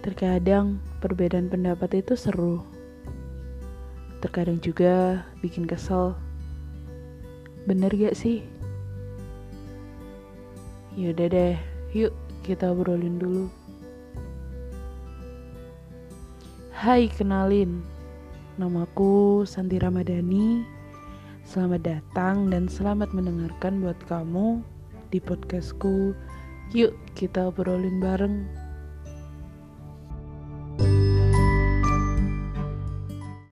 Terkadang perbedaan pendapat itu seru. Terkadang juga bikin kesel. Bener gak sih? Yaudah deh, yuk kita obrolin dulu. Hai, kenalin. Namaku Santi Ramadhani. Selamat datang dan selamat mendengarkan buat kamu di podcastku. Yuk kita obrolin bareng.